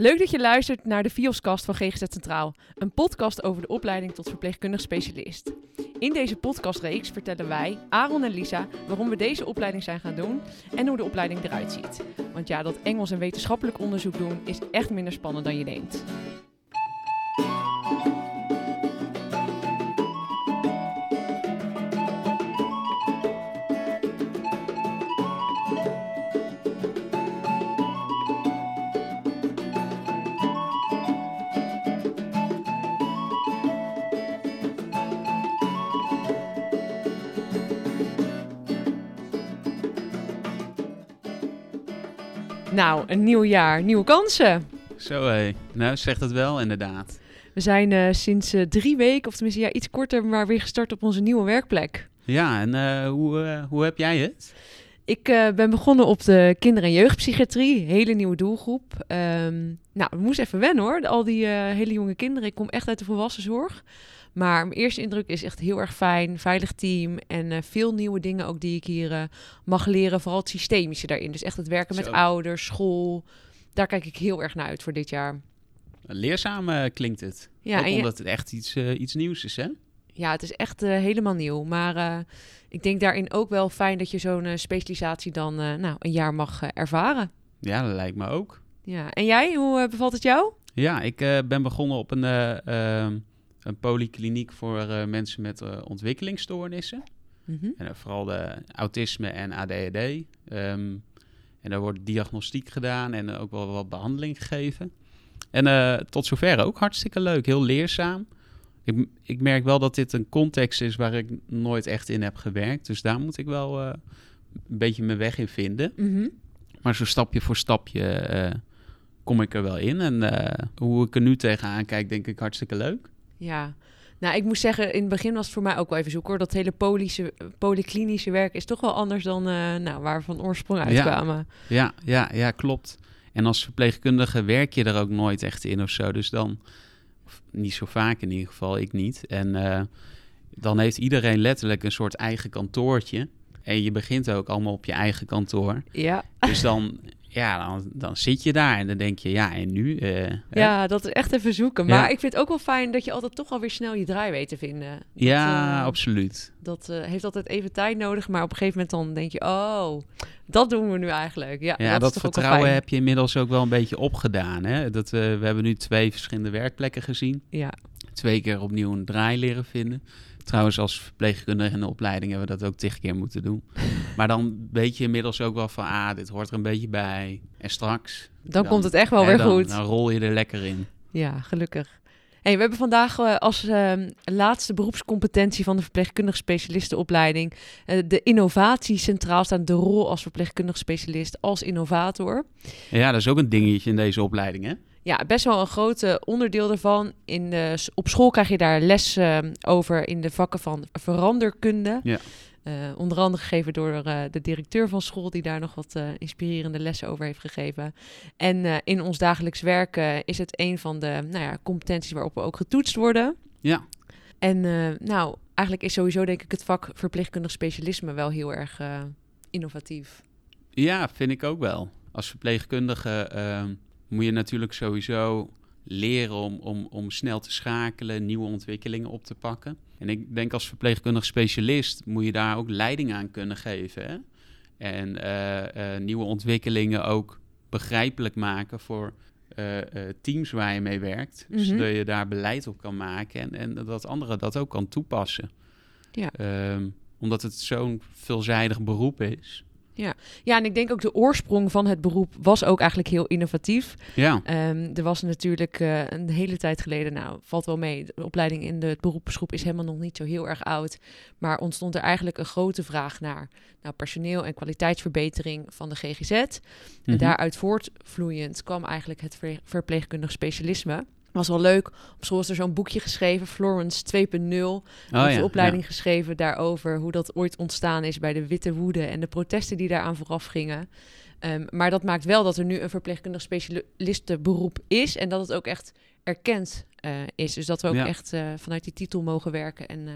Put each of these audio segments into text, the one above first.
Leuk dat je luistert naar de Vioskast van GGZ Centraal, een podcast over de opleiding tot verpleegkundig specialist. In deze podcastreeks vertellen wij, Aaron en Lisa, waarom we deze opleiding zijn gaan doen en hoe de opleiding eruit ziet. Want ja, dat Engels en wetenschappelijk onderzoek doen is echt minder spannend dan je denkt. Nou, een nieuw jaar, nieuwe kansen. Zo hé, nou zegt het wel inderdaad. We zijn eh, sinds eh, drie weken, of tenminste ja, iets korter, maar weer gestart op onze nieuwe werkplek. Ja, en eh, hoe, hoe heb jij het? Ik ben begonnen op de kinder- en jeugdpsychiatrie, hele nieuwe doelgroep. Ehm, nou, ik moest even wennen hoor, al die hele jonge kinderen. Ik kom echt uit de volwassenzorg. Maar mijn eerste indruk is echt heel erg fijn, veilig team en eh, veel nieuwe dingen ook die ik hier eh, mag leren. Vooral het systemische daarin. Dus echt het werken met Zo. ouders, school. Daar kijk ik heel erg naar uit voor dit jaar. Leerzaam eh, klinkt het. Ja, je- omdat het echt iets, iets nieuws is, hè? Ja, het is echt helemaal nieuw. Maar ik denk daarin ook wel fijn dat je zo'n specialisatie dan nou, een jaar mag ervaren. Ja, dat lijkt me ook. Ja. En jij, hoe bevalt het jou? Ja, ik ben begonnen op een, eh, ehm, een polykliniek voor eh, mensen met eh, ontwikkelingsstoornissen. Mhm. En eh, vooral de autisme en ADHD. Ehm, en daar wordt diagnostiek gedaan en ook wel wat behandeling gegeven. En tot zover ook hartstikke leuk, heel leerzaam. Ik, ik merk wel dat dit een context is waar ik nooit echt in heb gewerkt. Dus daar moet ik wel een beetje mijn weg in vinden. Mhm. Maar zo stapje voor stapje kom ik er wel in. En hoe ik er nu tegenaan kijk, denk ik hartstikke leuk. Ja. Nou, ik moet zeggen, in het begin was het voor mij ook wel even zoeken hoor. Dat hele polische, polyklinische werk is toch wel anders dan eh, nou, waar we van oorsprong uitkwamen. Ja, ja, ja, klopt. En als verpleegkundige werk je er ook nooit echt in of zo. Dus dan, of niet zo vaak in ieder geval, ik niet. En eh, dan heeft iedereen letterlijk een soort eigen kantoortje. En je begint ook allemaal op je eigen kantoor. Ja. Dus dan, ja, dan, dan zit je daar en dan denk je, ja, en nu? eh, hè? ja, dat is echt even zoeken. Ja. Maar ik vind het ook wel fijn dat je altijd toch alweer snel je draai weet te vinden. Dat, ja eh, absoluut. Dat eh, heeft altijd even tijd nodig, maar op een gegeven moment dan denk je, oh, dat doen we nu eigenlijk. Ja, Ja, dat, vertrouwen heb je inmiddels ook wel een beetje opgedaan. Hè? Dat, we hebben nu twee verschillende werkplekken gezien. Ja, Twee keer opnieuw een draai leren vinden. Trouwens, als verpleegkundige in de opleiding hebben we dat ook tig keer moeten doen. maar dan weet je inmiddels ook wel van, ah, dit hoort er een beetje bij. En straks... dan, komt het echt wel weer dan, goed. Dan rol je er lekker in. Ja, gelukkig. Hey, we hebben vandaag eh, als ehm, laatste beroepscompetentie van de verpleegkundige specialistenopleiding eh, de innovatie centraal staan, de rol als verpleegkundig specialist als innovator. Ja, dat is ook een dingetje in deze opleiding, hè? Ja, best wel een groot onderdeel daarvan. In de, op school krijg je daar les eh, over in de vakken van veranderkunde. Ja. Eh, onder andere gegeven door eh, de directeur van school, die daar nog wat eh, inspirerende lessen over heeft gegeven. En in ons dagelijks werk is het een van de nou ja, competenties waarop we ook getoetst worden. Ja. En nou, eigenlijk is sowieso denk ik het vak verpleegkundig specialisme wel heel erg innovatief. Ja, vind ik ook wel. Als verpleegkundige ehm, moet je natuurlijk sowieso leren om, om, om snel te schakelen, nieuwe ontwikkelingen op te pakken. En ik denk als verpleegkundig specialist moet je daar ook leiding aan kunnen geven. Hè? En eh, eh, nieuwe ontwikkelingen ook begrijpelijk maken voor eh, teams waar je mee werkt. Mhm. Zodat je daar beleid op kan maken en, en dat anderen dat ook kan toepassen. Ja. Ehm, omdat het zo'n veelzijdig beroep is. Ja, en ik denk ook de oorsprong van het beroep was ook eigenlijk heel innovatief. Ja, Ehm, er was natuurlijk eh, een hele tijd geleden, nou valt wel mee, de opleiding in de beroepsgroep is helemaal nog niet zo heel erg oud. Maar ontstond er eigenlijk een grote vraag naar nou, personeel en kwaliteitsverbetering van de GGZ. En Mhm. daaruit voortvloeiend kwam eigenlijk het ver- verpleegkundig specialisme. Was wel leuk. Op school is er zo'n boekje geschreven, Florence 2.0. Oh, ja, opleiding geschreven daarover hoe dat ooit ontstaan is bij de Witte Woede en de protesten die daaraan vooraf gingen. Ehm, maar dat maakt wel dat er nu een verpleegkundig specialistenberoep is en dat het ook echt erkend eh, is. Dus dat we ook Ja. echt eh, vanuit die titel mogen werken en eh,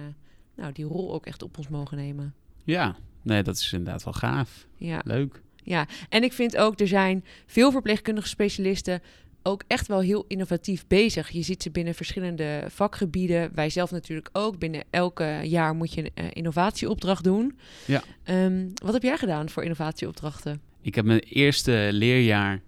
nou, die rol ook echt op ons mogen nemen. Ja, nee, dat is inderdaad wel gaaf. Ja. Leuk. Ja, en ik vind ook, er zijn veel verpleegkundige specialisten ook echt wel heel innovatief bezig. Je ziet ze binnen verschillende vakgebieden. Wij zelf natuurlijk ook. Binnen elke jaar moet je een eh, innovatieopdracht doen. Ja. Ehm, wat heb jij gedaan voor innovatieopdrachten? Ik heb mijn eerste leerjaar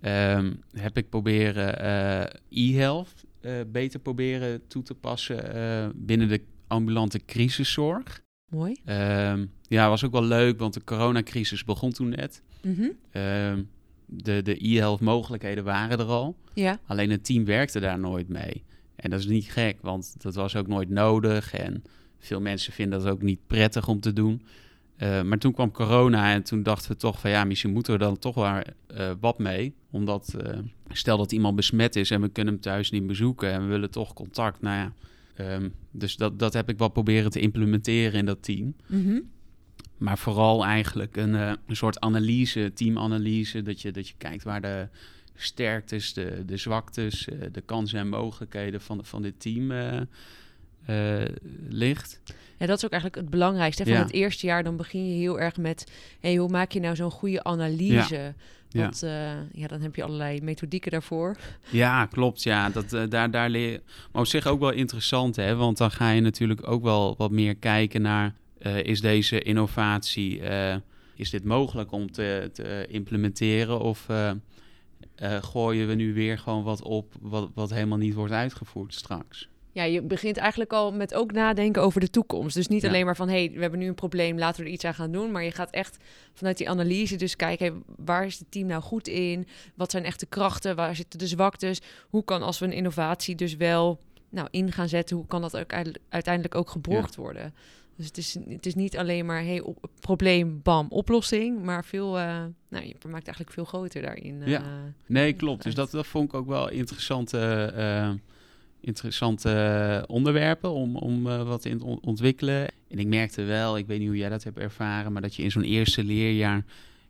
ehm, heb ik proberen eh, e-health eh, beter proberen toe te passen binnen de ambulante crisiszorg. Mooi. Ehm, ja, was ook wel leuk, want de coronacrisis begon toen net. Mhm. Ehm, de de e-health mogelijkheden waren er al. Ja. Alleen het team werkte daar nooit mee. En dat is niet gek, want dat was ook nooit nodig. En veel mensen vinden dat ook niet prettig om te doen. Uh, maar toen kwam corona en toen dachten we toch van ja, misschien moeten we dan toch wel uh, wat mee. Omdat uh, stel dat iemand besmet is en we kunnen hem thuis niet bezoeken en we willen toch contact. Nou ja, um, dus dat, dat heb ik wel proberen te implementeren in dat team. Mm -hmm. Maar vooral eigenlijk een, een soort analyse, teamanalyse. Dat je, dat je kijkt waar de sterktes, de, de zwaktes, de kansen en mogelijkheden van, van dit team uh, ligt. Ja, dat is ook eigenlijk het belangrijkste. Van Ja. het eerste jaar dan begin je heel erg met... Hey, hoe maak je nou zo'n goede analyse? Ja. Want ja. ja, dan heb je allerlei methodieken daarvoor. Ja, klopt. Ja, dat, uh, daar, daar leer. Maar op zich ook wel interessant, hè? Want dan ga je natuurlijk ook wel wat meer kijken naar... Uh, is deze innovatie... Uh, is dit mogelijk om te, te implementeren? Of gooien we nu weer gewoon wat op... Wat, wat helemaal niet wordt uitgevoerd straks? Ja, je begint eigenlijk al met ook nadenken over de toekomst. Dus niet ja. alleen maar van, hé, hey, we hebben nu een probleem, laten we er iets aan gaan doen. Maar je gaat echt vanuit die analyse dus kijken, hey, waar is het team nou goed in? Wat zijn echt de krachten? Waar zitten de zwaktes? Hoe kan als we een innovatie dus wel nou, in gaan zetten, hoe kan dat ook uiteindelijk ook geborgd ja. worden? Dus het is, het is niet alleen maar, hey, op, probleem, bam, oplossing. Maar veel, uh, nou, je maakt eigenlijk veel groter daarin. Ja, uh, nee, klopt. Dus dat, dat vond ik ook wel interessant. Uh, interessante onderwerpen om, om wat in te ontwikkelen. En ik merkte wel, ik weet niet hoe jij dat hebt ervaren, maar dat je in zo'n eerste leerjaar,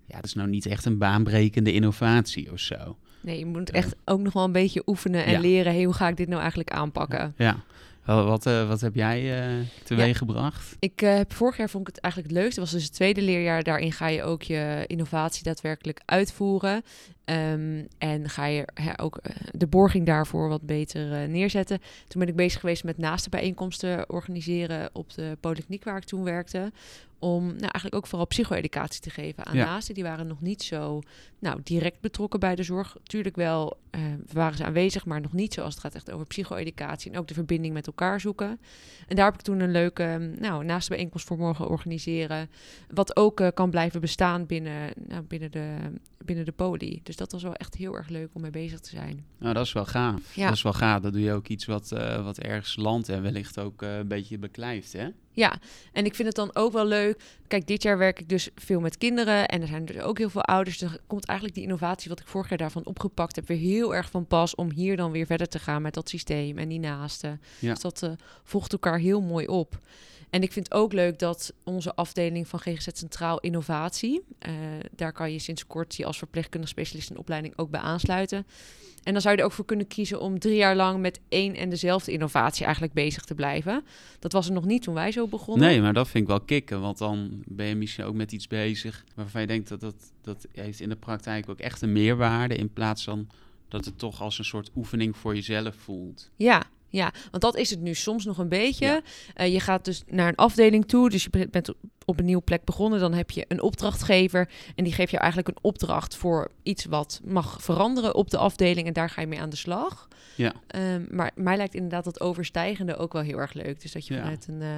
ja, dat is nou niet echt een baanbrekende innovatie of zo. Nee, je moet echt ook nog wel een beetje oefenen en ja. leren, hey, hoe ga ik dit nou eigenlijk aanpakken? Ja. Wat, uh, wat heb jij uh, teweeg ja. gebracht? Ik heb vorig jaar vond ik het eigenlijk het leukste. Dat was dus het tweede leerjaar. Daarin ga je ook je innovatie daadwerkelijk uitvoeren. Um, en ga je ja, ook de borging daarvoor wat beter neerzetten. Toen ben ik bezig geweest met naaste bijeenkomsten organiseren op de polykliniek waar ik toen werkte. Om nou, eigenlijk ook vooral psycho-educatie te geven aan ja. naasten. Die waren nog niet zo nou, direct betrokken bij de zorg. Tuurlijk wel uh, waren ze aanwezig, maar nog niet zo als het gaat echt over psycho-educatie. En ook de verbinding met elkaar zoeken. En daar heb ik toen een leuke nou, naaste bijeenkomst voor mogen organiseren. Wat ook uh, kan blijven bestaan binnen, nou, binnen, de, binnen de poli. Dus dat was wel echt heel erg leuk om mee bezig te zijn. Nou, dat is wel gaaf. Ja. Dat is wel gaaf. Dat doe je ook iets wat, uh, wat ergens landt en wellicht ook een beetje beklijft, hè? Ja, en ik vind het dan ook wel leuk. Kijk, dit jaar werk ik dus veel met kinderen en er zijn dus ook heel veel ouders. Dus er komt eigenlijk die innovatie wat ik vorig jaar daarvan opgepakt heb weer heel erg van pas om hier dan weer verder te gaan met dat systeem en die naasten. Ja. Dus dat uh, volgt elkaar heel mooi op. En ik vind ook leuk dat onze afdeling van GGZ Centraal Innovatie, uh, daar kan je sinds kort je als verpleegkundig specialist in opleiding ook bij aansluiten. En dan zou je er ook voor kunnen kiezen om drie jaar lang met één en dezelfde innovatie eigenlijk bezig te blijven. Dat was er nog niet toen wij zo begonnen. Nee, maar dat vind ik wel kicken, want dan ben je misschien ook met iets bezig waarvan je denkt dat dat, dat heeft in de praktijk ook echt een meerwaarde in plaats van dat het toch als een soort oefening voor jezelf voelt. Ja, ja, want dat is het nu soms nog een beetje. Ja. Uh, je gaat dus naar een afdeling toe, dus je bent op een nieuwe plek begonnen. Dan heb je een opdrachtgever en die geeft je eigenlijk een opdracht voor iets wat mag veranderen op de afdeling. En daar ga je mee aan de slag. Ja. Um, maar mij lijkt inderdaad dat overstijgende ook wel heel erg leuk. Dus dat je Ja. vanuit een, uh,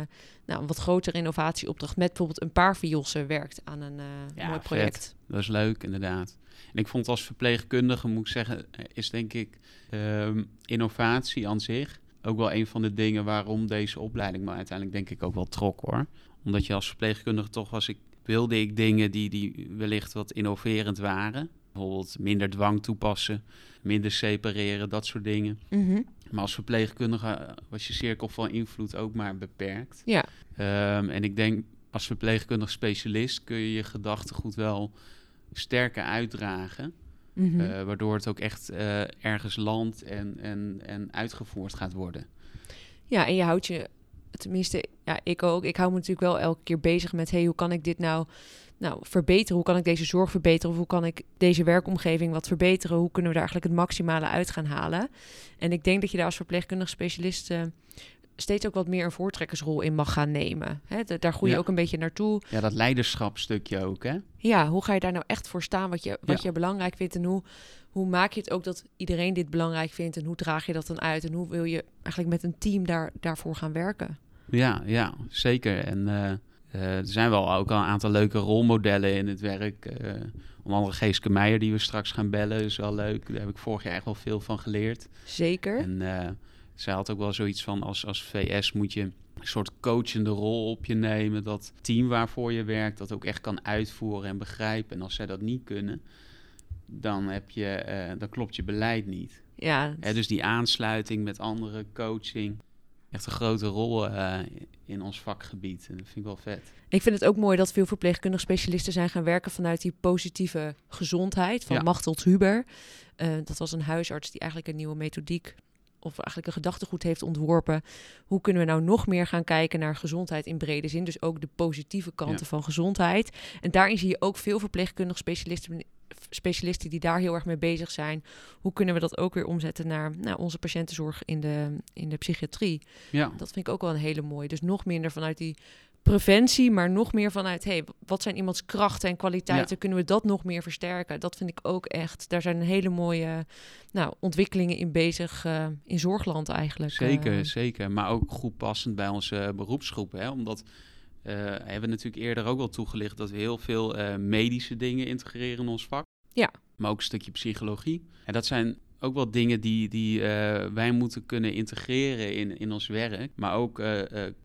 nou, een wat grotere innovatieopdracht met bijvoorbeeld een paar vioolsen werkt aan een uh, Ja, mooi vet. project. Dat is leuk, inderdaad. En ik vond als verpleegkundige, moet ik zeggen, is denk ik ehm, innovatie aan zich ook wel een van de dingen waarom deze opleiding me uiteindelijk denk ik ook wel trok hoor. Omdat je als verpleegkundige toch was ik, wilde ik dingen die, die wellicht wat innoverend waren. Bijvoorbeeld minder dwang toepassen, minder separeren, dat soort dingen. Mhm. Maar als verpleegkundige was je cirkel van invloed ook maar beperkt. Ja. Ehm, en ik denk, als verpleegkundig specialist kun je je gedachtegoed wel sterker uitdragen. Mhm. eh, waardoor het ook echt eh, ergens landt en, en, en uitgevoerd gaat worden. Ja, en je houdt je, tenminste, ja, ik ook. Ik hou me natuurlijk wel elke keer bezig met, hey, hoe kan ik dit nou, nou, verbeteren? Hoe kan ik deze zorg verbeteren? Of hoe kan ik deze werkomgeving wat verbeteren? Hoe kunnen we daar eigenlijk het maximale uit gaan halen? En ik denk dat je daar als verpleegkundig specialist uh, steeds ook wat meer een voortrekkersrol in mag gaan nemen. Hè, daar groei je ook een beetje naartoe. Ja, dat leiderschapstukje ook, hè? Ja, hoe ga je daar nou echt voor staan? Wat je, wat je belangrijk vindt en hoe, hoe maak je het ook dat iedereen dit belangrijk vindt? En hoe draag je dat dan uit? En hoe wil je eigenlijk met een team daar, daarvoor gaan werken? Ja, ja zeker. En uh, uh, er zijn wel ook al een aantal leuke rolmodellen in het werk. Uh, onder andere Geeske Meijer, die we straks gaan bellen, is wel leuk. Daar heb ik vorig jaar echt wel veel van geleerd. Zeker. En zij had ook wel zoiets van, als, als VS moet je een soort coachende rol op je nemen. Dat team waarvoor je werkt, dat ook echt kan uitvoeren en begrijpen. En als zij dat niet kunnen, dan, heb je, uh, dan klopt je beleid niet. Ja. dus die aansluiting met andere coaching, echt een grote rol uh, in ons vakgebied. En dat vind ik wel vet. Ik vind het ook mooi dat veel verpleegkundige specialisten zijn gaan werken vanuit die positieve gezondheid van ja. Machteld Huber. Uh, dat was een huisarts die eigenlijk een nieuwe methodiek of eigenlijk een gedachtegoed heeft ontworpen. Hoe kunnen we nou nog meer gaan kijken naar gezondheid in brede zin? Dus ook de positieve kanten van gezondheid. En daarin zie je ook veel verpleegkundige specialisten, specialisten die daar heel erg mee bezig zijn. Hoe kunnen we dat ook weer omzetten naar nou, onze patiëntenzorg in de, in de psychiatrie? Ja. Dat vind ik ook wel een hele mooie. Dus nog minder vanuit die preventie, maar nog meer vanuit, hey, wat zijn iemands krachten en kwaliteiten? Kunnen we dat nog meer versterken? Dat vind ik ook echt. Daar zijn hele mooie nou, ontwikkelingen in bezig uh, in zorgland eigenlijk. Zeker, uh, zeker. Maar ook goed passend bij onze beroepsgroepen. Hè? Omdat uh, hebben we natuurlijk eerder ook al toegelicht dat we heel veel medische dingen integreren in ons vak. Ja. Maar ook een stukje psychologie. En dat zijn ook wel dingen die, die wij moeten kunnen integreren in, in ons werk. Maar ook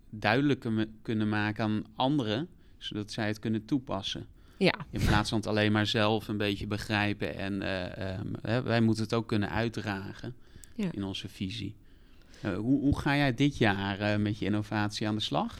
duidelijk kunnen maken aan anderen, zodat zij het kunnen toepassen. Ja. In plaats van het alleen maar zelf een beetje begrijpen. En uh, um, wij moeten het ook kunnen uitdragen ja. in onze visie. Uh, hoe, hoe, ga jij dit jaar uh, met je innovatie aan de slag?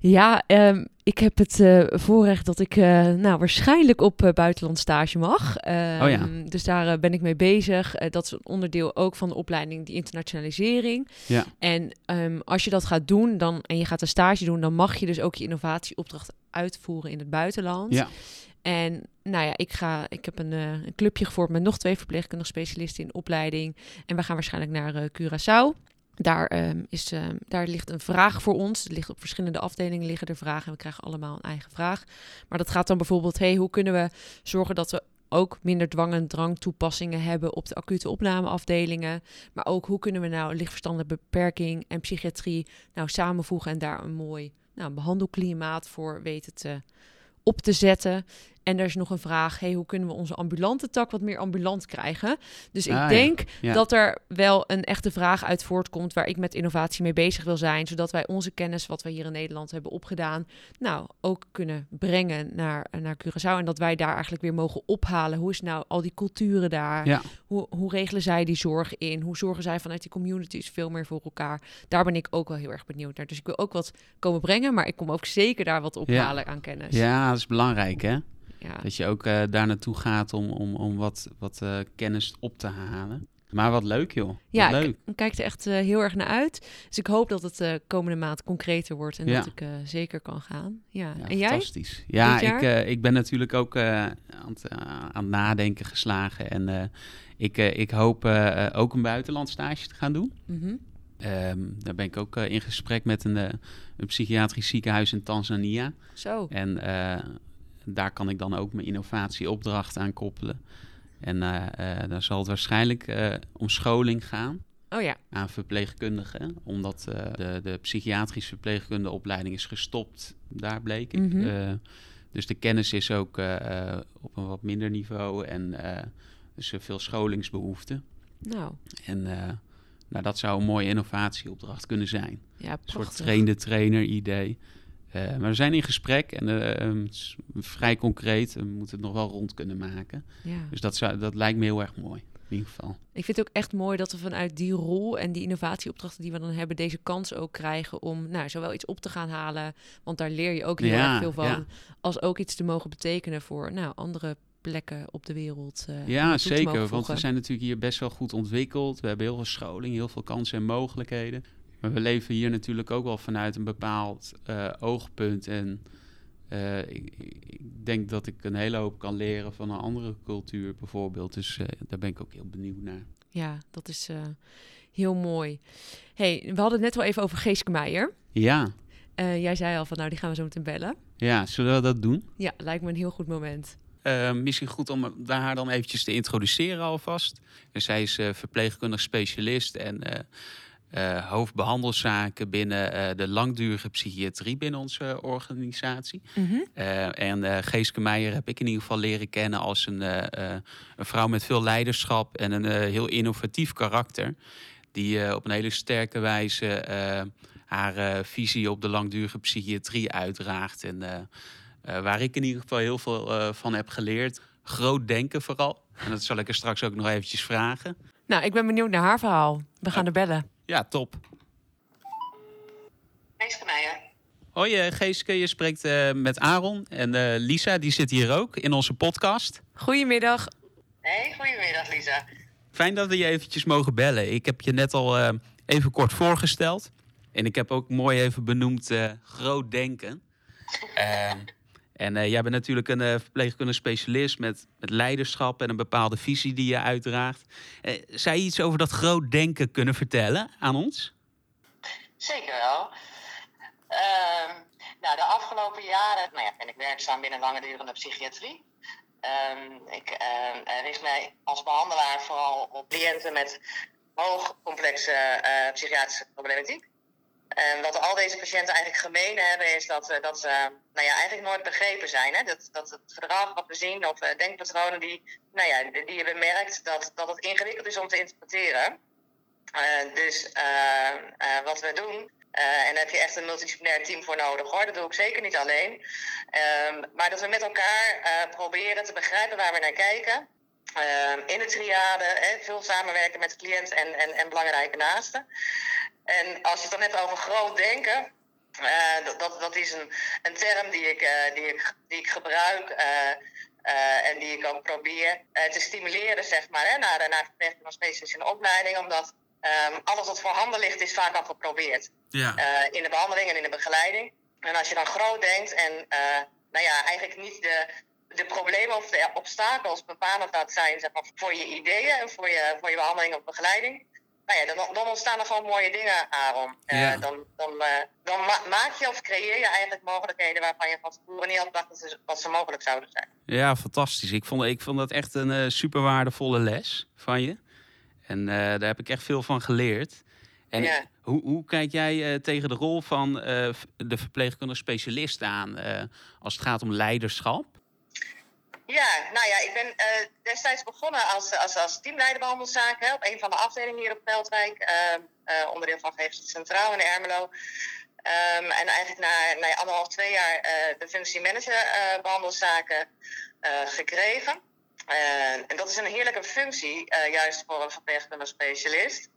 Ja, um, ik heb het uh, voorrecht dat ik uh, nou, waarschijnlijk op uh, buitenland stage mag. Um, oh ja. Dus daar ben ik mee bezig. dat is een onderdeel ook van de opleiding, die internationalisering. Ja. En um, als je dat gaat doen dan, en je gaat een stage doen, dan mag je dus ook je innovatieopdracht uitvoeren in het buitenland. Ja. En nou ja, ik, ga, ik heb een, een clubje gevormd met nog twee verpleegkundige specialisten in opleiding. En we gaan waarschijnlijk naar Curaçao. Daar, um, is, um, daar ligt een vraag voor ons. Ligt op verschillende afdelingen liggen er vragen en we krijgen allemaal een eigen vraag. Maar dat gaat dan bijvoorbeeld, hey, hoe kunnen we zorgen dat we ook minder dwang- en drangtoepassingen hebben op de acute opnameafdelingen. Maar ook hoe kunnen we nou lichtverstandelijke beperking en psychiatrie nou samenvoegen en daar een mooi nou, behandelklimaat voor weten te, op te zetten. En er is nog een vraag, hey, hoe kunnen we onze ambulante tak wat meer ambulant krijgen? Dus ik Ah, ja. denk Ja. dat er wel een echte vraag uit voortkomt waar ik met innovatie mee bezig wil zijn, zodat wij onze kennis, wat we hier in Nederland hebben opgedaan, nou ook kunnen brengen naar, naar Curaçao en dat wij daar eigenlijk weer mogen ophalen. Hoe is nou al die culturen daar? Ja, Hoe, hoe regelen zij die zorg in? Hoe zorgen zij vanuit die communities veel meer voor elkaar? Daar ben ik ook wel heel erg benieuwd naar. Dus ik wil ook wat komen brengen, maar ik kom ook zeker daar wat ophalen aan kennis. ja, dat is belangrijk hè. Ja. Dat je ook eh, daar naartoe gaat om, om, om wat, wat eh, kennis op te halen. Maar wat leuk joh. Wat Ja, leuk. ik, kijk er echt eh, heel erg naar uit. Dus ik hoop dat het komende maand concreter wordt en Ja. dat ik zeker kan gaan. Ja. Ja, en jij? Fantastisch. Ja, ik, ik ben natuurlijk ook aan, het, aan het nadenken geslagen. En ik, ik hoop ook een buitenlandstage te gaan doen. Mhm. Ehm, daar ben ik ook in gesprek met een, een psychiatrisch ziekenhuis in Tanzania. Zo. En eh, daar kan ik dan ook mijn innovatieopdracht aan koppelen. En eh, eh, dan zal het waarschijnlijk eh, om scholing gaan Oh ja. aan verpleegkundigen. Omdat de, de psychiatrische verpleegkundeopleiding is gestopt. Daar bleek ik. Mhm. Dus de kennis is ook op een wat minder niveau. En dus er veel scholingsbehoefte. Nou, En nou, dat zou een mooie innovatieopdracht kunnen zijn. ja, Een soort trainde trainer idee. Eh, maar we zijn in gesprek en eh, ehm, het is vrij concreet. We moeten het nog wel rond kunnen maken. Ja. Dus dat, zou, dat lijkt me heel erg mooi. In ieder geval. Ik vind het ook echt mooi dat we vanuit die rol en die innovatieopdrachten die we dan hebben, deze kans ook krijgen om nou, zowel iets op te gaan halen, want daar leer je ook heel Ja, erg veel van, ja. als ook iets te mogen betekenen voor nou, andere plekken op de wereld. eh, Ja, zeker. Want we zijn natuurlijk hier best wel goed ontwikkeld. We hebben heel veel scholing, heel veel kansen en mogelijkheden. Maar we leven hier natuurlijk ook wel vanuit een bepaald eh, oogpunt. En ik, ik, denk dat ik een hele hoop kan leren van een andere cultuur bijvoorbeeld. Dus daar ben ik ook heel benieuwd naar. Ja, dat is heel mooi. hey, we hadden het net wel even over Geeske Meijer. Ja. jij zei al van, nou, die gaan we zo meteen bellen. Ja, zullen we dat doen? Ja, lijkt me een heel goed moment. Uh, misschien goed om haar dan eventjes te introduceren alvast. Dus zij is uh, verpleegkundig specialist en uh, hoofdbehandelszaken binnen de langdurige psychiatrie binnen onze organisatie. Mm -hmm. en Geeske Meijer heb ik in ieder geval leren kennen als een, een vrouw met veel leiderschap en een heel innovatief karakter. Die op een hele sterke wijze haar visie op de langdurige psychiatrie uitdraagt. En uh, waar ik in ieder geval heel veel uh, van heb geleerd. Groot denken vooral. En dat zal ik er straks ook nog eventjes vragen. Nou, ik ben benieuwd naar haar verhaal. We gaan er bellen. Ja, top. Geeske Meijer. Hoi Geeske, je spreekt uh, met Aaron. En Lisa, die zit hier ook in onze podcast. Goedemiddag. Hey, goedemiddag Lisa. Fijn dat we je eventjes mogen bellen. Ik heb je net al even kort voorgesteld. En ik heb ook mooi even benoemd groot denken. Ehm, en uh, jij bent natuurlijk een uh, verpleegkundige specialist met, met leiderschap en een bepaalde visie die je uitdraagt. Uh, zou je iets over dat groot denken kunnen vertellen aan ons? Zeker wel. Ehm, nou, de afgelopen jaren nou ja, ben ik werkzaam binnen langdurende psychiatrie. Um, ik ehm, richt mij als behandelaar vooral op cliënten met hoogcomplexe psychiatrische problematiek. En wat al deze patiënten eigenlijk gemeen hebben, is dat, uh, dat ze nou ja, eigenlijk nooit begrepen zijn. Hè? Dat, dat het gedrag wat we zien, of uh, denkpatronen die, nou ja, die je bemerkt, dat, dat het ingewikkeld is om te interpreteren. Uh, dus wat we doen, en daar heb je echt een multidisciplinair team voor nodig hoor. Dat doe ik zeker niet alleen. Ehm, maar dat we met elkaar proberen te begrijpen waar we naar kijken. Ehm, in de triade, veel samenwerken met de cliënt en, en, en belangrijke naasten. En als je het dan hebt over groot denken, uh, dat, dat, dat, is een, een term die ik, uh, die ik, die ik gebruik uh, en die ik ook probeer te stimuleren, zeg maar, hè, naar, naar verpleegkundige specialist in de opleiding, omdat um, alles wat voorhanden ligt, is vaak al geprobeerd. Ja. in de behandeling en in de begeleiding. En als je dan groot denkt en nou ja, eigenlijk niet de, de problemen of de obstakels bepalend laat zijn zeg maar, voor je ideeën en voor je, voor je behandeling of begeleiding, nou ja, dan, dan, ontstaan er gewoon mooie dingen, Aaron. Uh, dan dan, uh, dan maak je of creëer je eigenlijk mogelijkheden waarvan je van tevoren niet had gedacht dat ze, dat ze mogelijk zouden zijn. Ja, fantastisch. Ik vond, ik vond dat echt een uh, super waardevolle les van je. En daar heb ik echt veel van geleerd. En ja. hoe, hoe kijk jij tegen de rol van de verpleegkundige specialist aan als het gaat om leiderschap? Ja, nou ja, ik ben uh, destijds begonnen als, als, als teamleider behandelzaken op een van de afdelingen hier op Veldwijk, uh, onderdeel van GGZ Centraal in Ermelo. Um, en eigenlijk na, na anderhalf, twee jaar de functie manager behandelzaken gekregen. en dat is een heerlijke functie, juist voor een verpleegkundige specialist.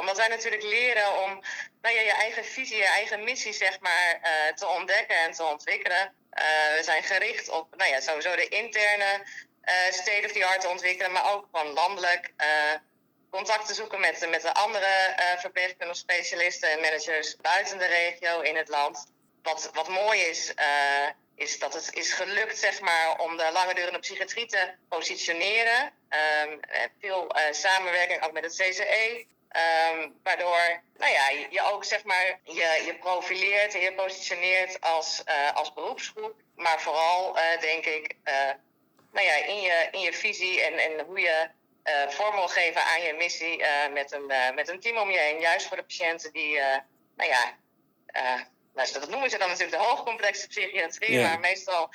omdat wij natuurlijk leren om nou ja, je eigen visie, je eigen missie zeg maar, te ontdekken en te ontwikkelen. Uh, we zijn gericht op nou ja, sowieso de interne uh, state of the art te ontwikkelen, maar ook van landelijk uh, contact te zoeken met, met de andere verpleegkundige specialisten en managers buiten de regio in het land. Wat, wat mooi is, is dat het is gelukt zeg maar, om de langdurende psychiatrie te positioneren. Um, veel samenwerking ook met het CCE. Um, waardoor nou ja, je ook zeg maar, je, je profileert en je positioneert als, uh, als beroepsgroep. Maar vooral uh, denk ik uh, nou ja, in, je, in je visie en, en hoe je vorm wil geven aan je missie met, een, met een team om je heen. Juist voor de patiënten die, nou ja, nou, dat noemen ze dan natuurlijk de hoogcomplexe psychiatrie. Yeah. Maar meestal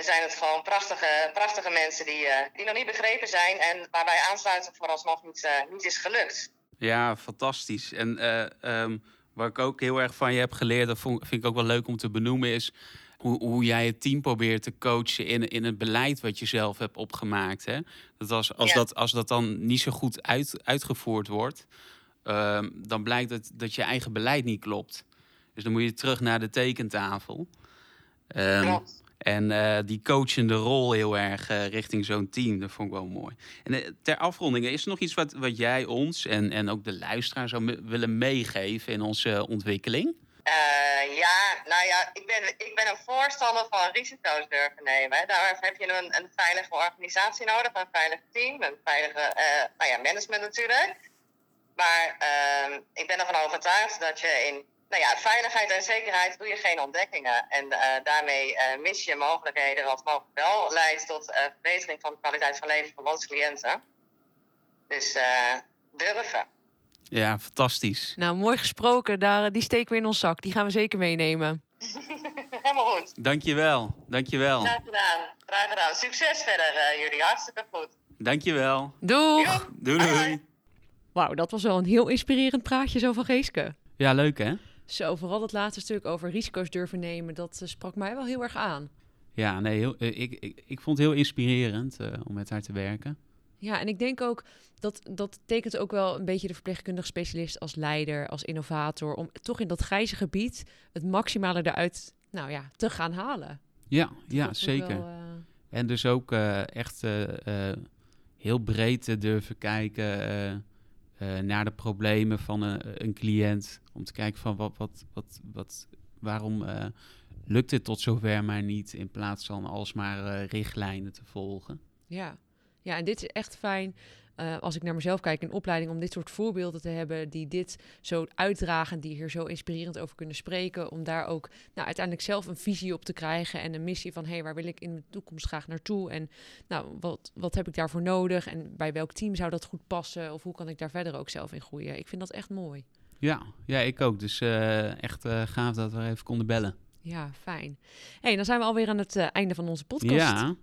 zijn het gewoon prachtige, prachtige mensen die, die nog niet begrepen zijn. En waarbij aansluiten vooralsnog niet, niet is gelukt. Ja, fantastisch. En uh, um, wat ik ook heel erg van je heb geleerd, dat vind ik ook wel leuk om te benoemen, is hoe, hoe jij het team probeert te coachen in, in het beleid wat je zelf hebt opgemaakt. Hè? Dat als, als, dat, als dat dan niet zo goed uit, uitgevoerd wordt, uh, dan blijkt het dat je eigen beleid niet klopt. Dus dan moet je terug naar de tekentafel. Um, en uh, die coachende rol heel erg uh, richting zo'n team, dat vond ik wel mooi. En uh, ter afronding, is er nog iets wat, wat jij ons en, en ook de luisteraar zou willen meegeven in onze ontwikkeling? Ja, nou ja, ik ben, ik ben een voorstander van risico's durven nemen. Daar heb je een, een veilige organisatie nodig, een veilig team, een veilige nou ja, management natuurlijk. Maar uh, ik ben ervan overtuigd dat je in nou ja, veiligheid en zekerheid doe je geen ontdekkingen. En uh, daarmee mis je mogelijkheden, wat mogelijk wel leidt tot verbetering van de kwaliteit van leven van onze cliënten. Dus durven. Ja, fantastisch. Nou, mooi gesproken. Daar, die steken we in ons zak. Die gaan we zeker meenemen. Helemaal goed. Dankjewel. Dankjewel. Graag gedaan. Graag gedaan. Succes verder, uh, jullie. Hartstikke goed. Dankjewel. Doeg. Doei, doei. Wauw, dat was wel een heel inspirerend praatje zo van Geeske. Ja, leuk hè? Zo, vooral het laatste stuk over risico's durven nemen, dat uh, sprak mij wel heel erg aan. Ja, nee, heel, uh, ik, ik, ik vond het heel inspirerend om met haar te werken. Ja, en ik denk ook dat dat tekent ook wel een beetje de verpleegkundige specialist als leider, als innovator, om toch in dat grijze gebied het maximale eruit nou ja, te gaan halen. Ja, ja zeker. Wel, uh... En dus ook echt heel breed te durven kijken naar de problemen van een, een, cliënt. Om te kijken van wat, wat, wat, wat, waarom lukt het tot zover maar niet, in plaats van alsmaar richtlijnen te volgen. Ja. Ja, en dit is echt fijn. Uh, als ik naar mezelf kijk in opleiding, om dit soort voorbeelden te hebben die dit zo uitdragen, die hier zo inspirerend over kunnen spreken, om daar ook nou, uiteindelijk zelf een visie op te krijgen en een missie van hé, hey, waar wil ik in de toekomst graag naartoe en nou, wat, wat heb ik daarvoor nodig en bij welk team zou dat goed passen of hoe kan ik daar verder ook zelf in groeien. Ik vind dat echt mooi. Ja, ja ik ook. Dus uh, echt uh, gaaf dat we even konden bellen. Ja, fijn. hey, dan zijn we alweer aan het einde van onze podcast. Ja,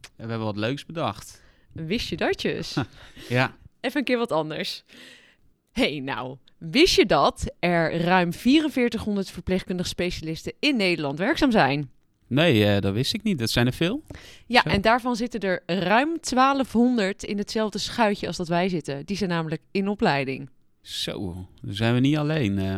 we hebben wat leuks bedacht. Wist je datjes? ja. Even een keer wat anders. hey, nou, wist je dat er ruim 4400 verpleegkundige specialisten in Nederland werkzaam zijn? Nee, uh, dat wist ik niet. Dat zijn er veel. Ja, Zo. en daarvan zitten er ruim 1200 in hetzelfde schuitje als dat wij zitten. Die zijn namelijk in opleiding. Zo, dan zijn we niet alleen. Uh...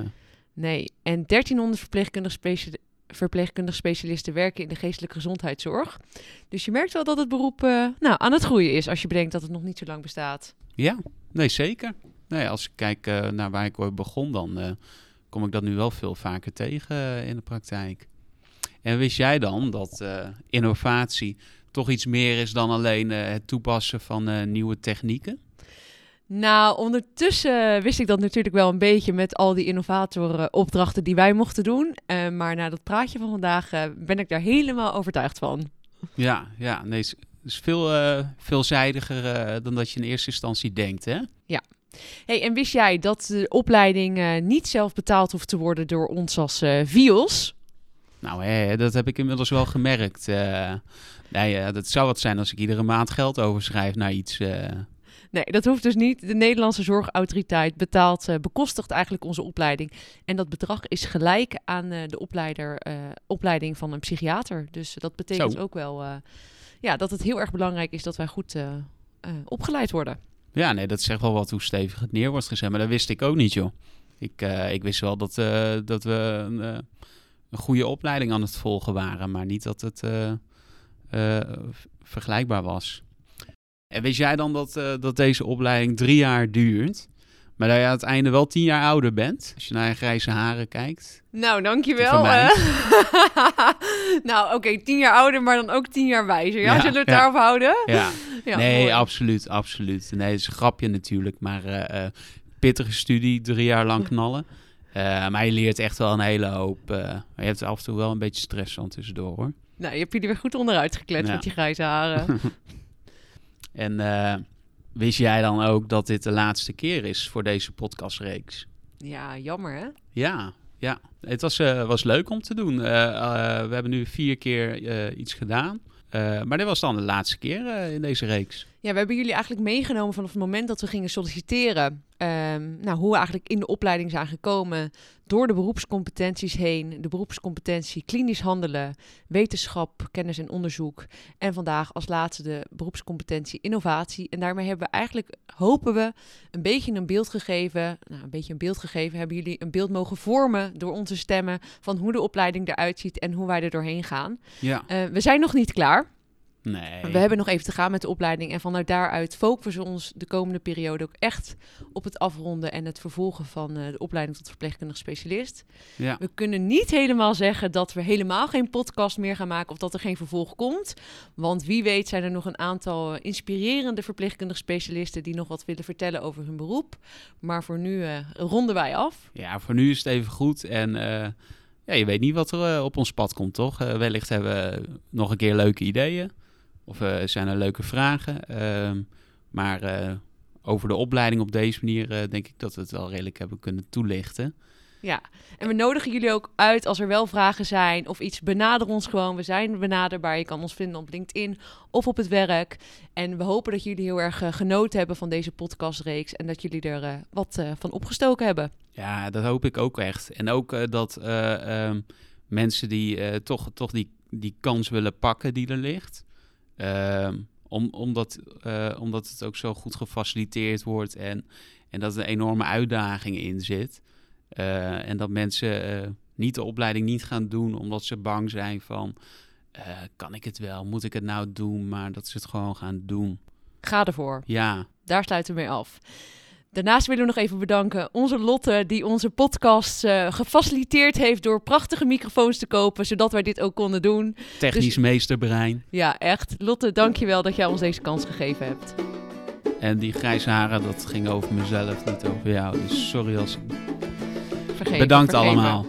Nee, en 1300 verpleegkundige specialisten verpleegkundige specialisten werken in de geestelijke gezondheidszorg. Dus je merkt wel dat het beroep uh, nou, aan het groeien is als je bedenkt dat het nog niet zo lang bestaat. Ja, nee zeker. Nee, als ik kijk uh, naar waar ik ooit begon, dan uh, kom ik dat nu wel veel vaker tegen in de praktijk. En wist jij dan dat innovatie toch iets meer is dan alleen het toepassen van nieuwe technieken? Nou, ondertussen wist ik dat natuurlijk wel een beetje met al die innovatorenopdrachten die wij mochten doen. Uh, maar na dat praatje van vandaag uh, ben ik daar helemaal overtuigd van. Ja, ja nee, het is veel uh, veelzijdiger dan dat je in eerste instantie denkt, hè? Ja. Hey, en wist jij dat de opleiding niet zelf betaald hoeft te worden door ons als VIOS? Nou, hè, dat heb ik inmiddels wel gemerkt. nee, dat zou wat zijn als ik iedere maand geld overschrijf naar iets... Nee, dat hoeft dus niet. De Nederlandse Zorgautoriteit betaalt, uh, bekostigt eigenlijk onze opleiding. En dat bedrag is gelijk aan uh, de opleider, uh, opleiding van een psychiater. Dus dat betekent Zo. ook wel ja, dat het heel erg belangrijk is dat wij goed opgeleid worden. Ja, nee, dat zegt wel wat hoe stevig het neer wordt gezet. Maar dat wist ik ook niet, joh. Ik, ik wist wel dat, dat we een, een, goede opleiding aan het volgen waren, maar niet dat het vergelijkbaar was. En wist jij dan dat, uh, dat deze opleiding drie jaar duurt? Maar dat je aan het einde wel tien jaar ouder bent. Als je naar je grijze haren kijkt. Nou, dankjewel. Uh. nou, oké, okay, tien jaar ouder, maar dan ook tien jaar wijzer. Ja, ja zullen we het ja. daarop houden? Ja. ja nee, mooi. absoluut, absoluut. Nee, het is een grapje natuurlijk. Maar uh, pittige studie, drie jaar lang knallen. maar je leert echt wel een hele hoop. maar je hebt af en toe wel een beetje stress van tussendoor, hoor. Nou, je hebt er weer goed onderuit gekletst met je grijze haren. En uh, wist jij dan ook dat dit de laatste keer is voor deze podcastreeks? Ja, jammer hè? Ja, ja. Het was, uh, was leuk om te doen. Uh, we hebben nu vier keer iets gedaan. maar dit was dan de laatste keer in deze reeks. Ja, we hebben jullie eigenlijk meegenomen vanaf het moment dat we gingen solliciteren. Um, nou, hoe we eigenlijk in de opleiding zijn gekomen door de beroepscompetenties heen. De beroepscompetentie klinisch handelen, wetenschap, kennis en onderzoek. En vandaag als laatste de beroepscompetentie innovatie. En daarmee hebben we eigenlijk, hopen we, een beetje een beeld gegeven. Nou, een beetje een beeld gegeven. Hebben jullie een beeld mogen vormen door onze stemmen van hoe de opleiding eruit ziet en hoe wij er doorheen gaan. Ja. Uh, we zijn nog niet klaar. Nee. We hebben nog even te gaan met de opleiding. En vanuit daaruit focussen we ons de komende periode ook echt op het afronden en het vervolgen van eh, de opleiding tot verpleegkundig specialist. Ja. We kunnen niet helemaal zeggen dat we helemaal geen podcast meer gaan maken of dat er geen vervolg komt. Want wie weet zijn er nog een aantal eh, inspirerende verpleegkundig specialisten die nog wat willen vertellen over hun beroep. Maar voor nu eh, ronden wij af. ja, voor nu is het even goed. En ja, je weet niet wat er op ons pad komt, toch? Wellicht hebben we nog een keer leuke ideeën. Of eh, zijn er leuke vragen. Ehm, maar eh, over de opleiding op deze manier eh, denk ik dat we het wel redelijk hebben kunnen toelichten. Ja, en we nodigen jullie ook uit als er wel vragen zijn of iets. Benader ons gewoon. We zijn benaderbaar. Je kan ons vinden op LinkedIn of op het werk. En we hopen dat jullie heel erg genoten hebben van deze podcastreeks. En dat jullie er wat van opgestoken hebben. Ja, dat hoop ik ook echt. En ook dat eh, ehm, mensen die toch, toch die, die kans willen pakken die er ligt. Ehm, om, omdat, eh, omdat het ook zo goed gefaciliteerd wordt en, en dat er een enorme uitdaging in zit. Eh, en dat mensen eh, niet de opleiding niet gaan doen omdat ze bang zijn van... kan ik het wel? Moet ik het nou doen? Maar dat ze het gewoon gaan doen. Ga ervoor. Ja, Daar sluiten we mee af. Daarnaast willen we nog even bedanken onze Lotte, die onze podcast eh, gefaciliteerd heeft door prachtige microfoons te kopen, zodat wij dit ook konden doen. technisch Dus- meesterbrein. Ja, echt. Lotte, dankjewel dat jij ons deze kans gegeven hebt. En die grijze haren, dat ging over mezelf, niet over jou. Dus sorry als Vergeven, Bedankt vergeven. allemaal.